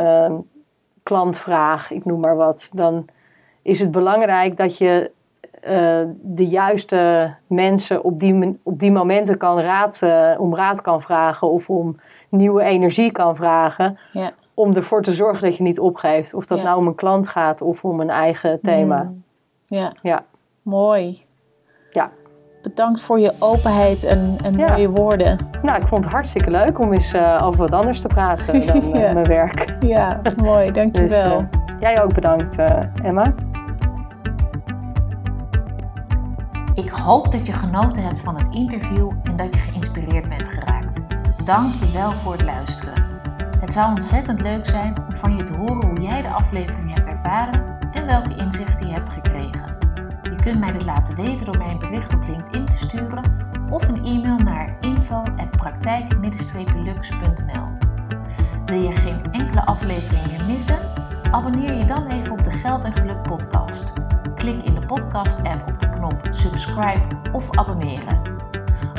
klantvraag, ik noem maar wat. Dan is het belangrijk dat je uh, de juiste mensen op die, op die momenten kan raad, om raad kan vragen of om nieuwe energie kan vragen. Ja. Om ervoor te zorgen dat je niet opgeeft. Of dat nou om een klant gaat of om een eigen thema. Mm. Ja. ja, mooi. Ja. Bedankt voor je openheid en, en mooie woorden. Nou, ik vond het hartstikke leuk om eens uh, over wat anders te praten dan mijn werk. Ja, mooi. Dankjewel. Dus, jij ook bedankt, Emma. Ik hoop dat je genoten hebt van het interview en dat je geïnspireerd bent geraakt. Dank je wel voor het luisteren. Het zou ontzettend leuk zijn om van je te horen hoe jij de aflevering hebt ervaren en welke inzichten je hebt gekregen. Kunt mij dit laten weten door mij een bericht op LinkedIn te sturen of een e-mail naar info@praktijk-lux.nl. Wil je geen enkele aflevering meer missen? Abonneer je dan even op de Geld en Geluk podcast. Klik in de podcast-app op de knop subscribe of abonneren.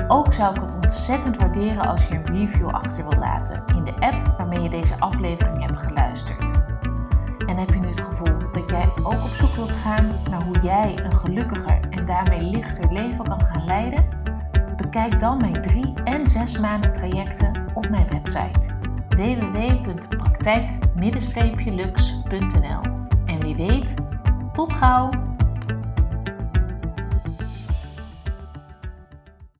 Ook zou ik het ontzettend waarderen als je een review achter wilt laten in de app waarmee je deze aflevering hebt geluisterd. En heb je nu het gevoel dat jij ook op zoek wilt gaan naar hoe jij een gelukkiger en daarmee lichter leven kan gaan leiden? Bekijk dan mijn drie en zes maanden trajecten op mijn website www.praktijk-lux.nl. En wie weet, tot gauw!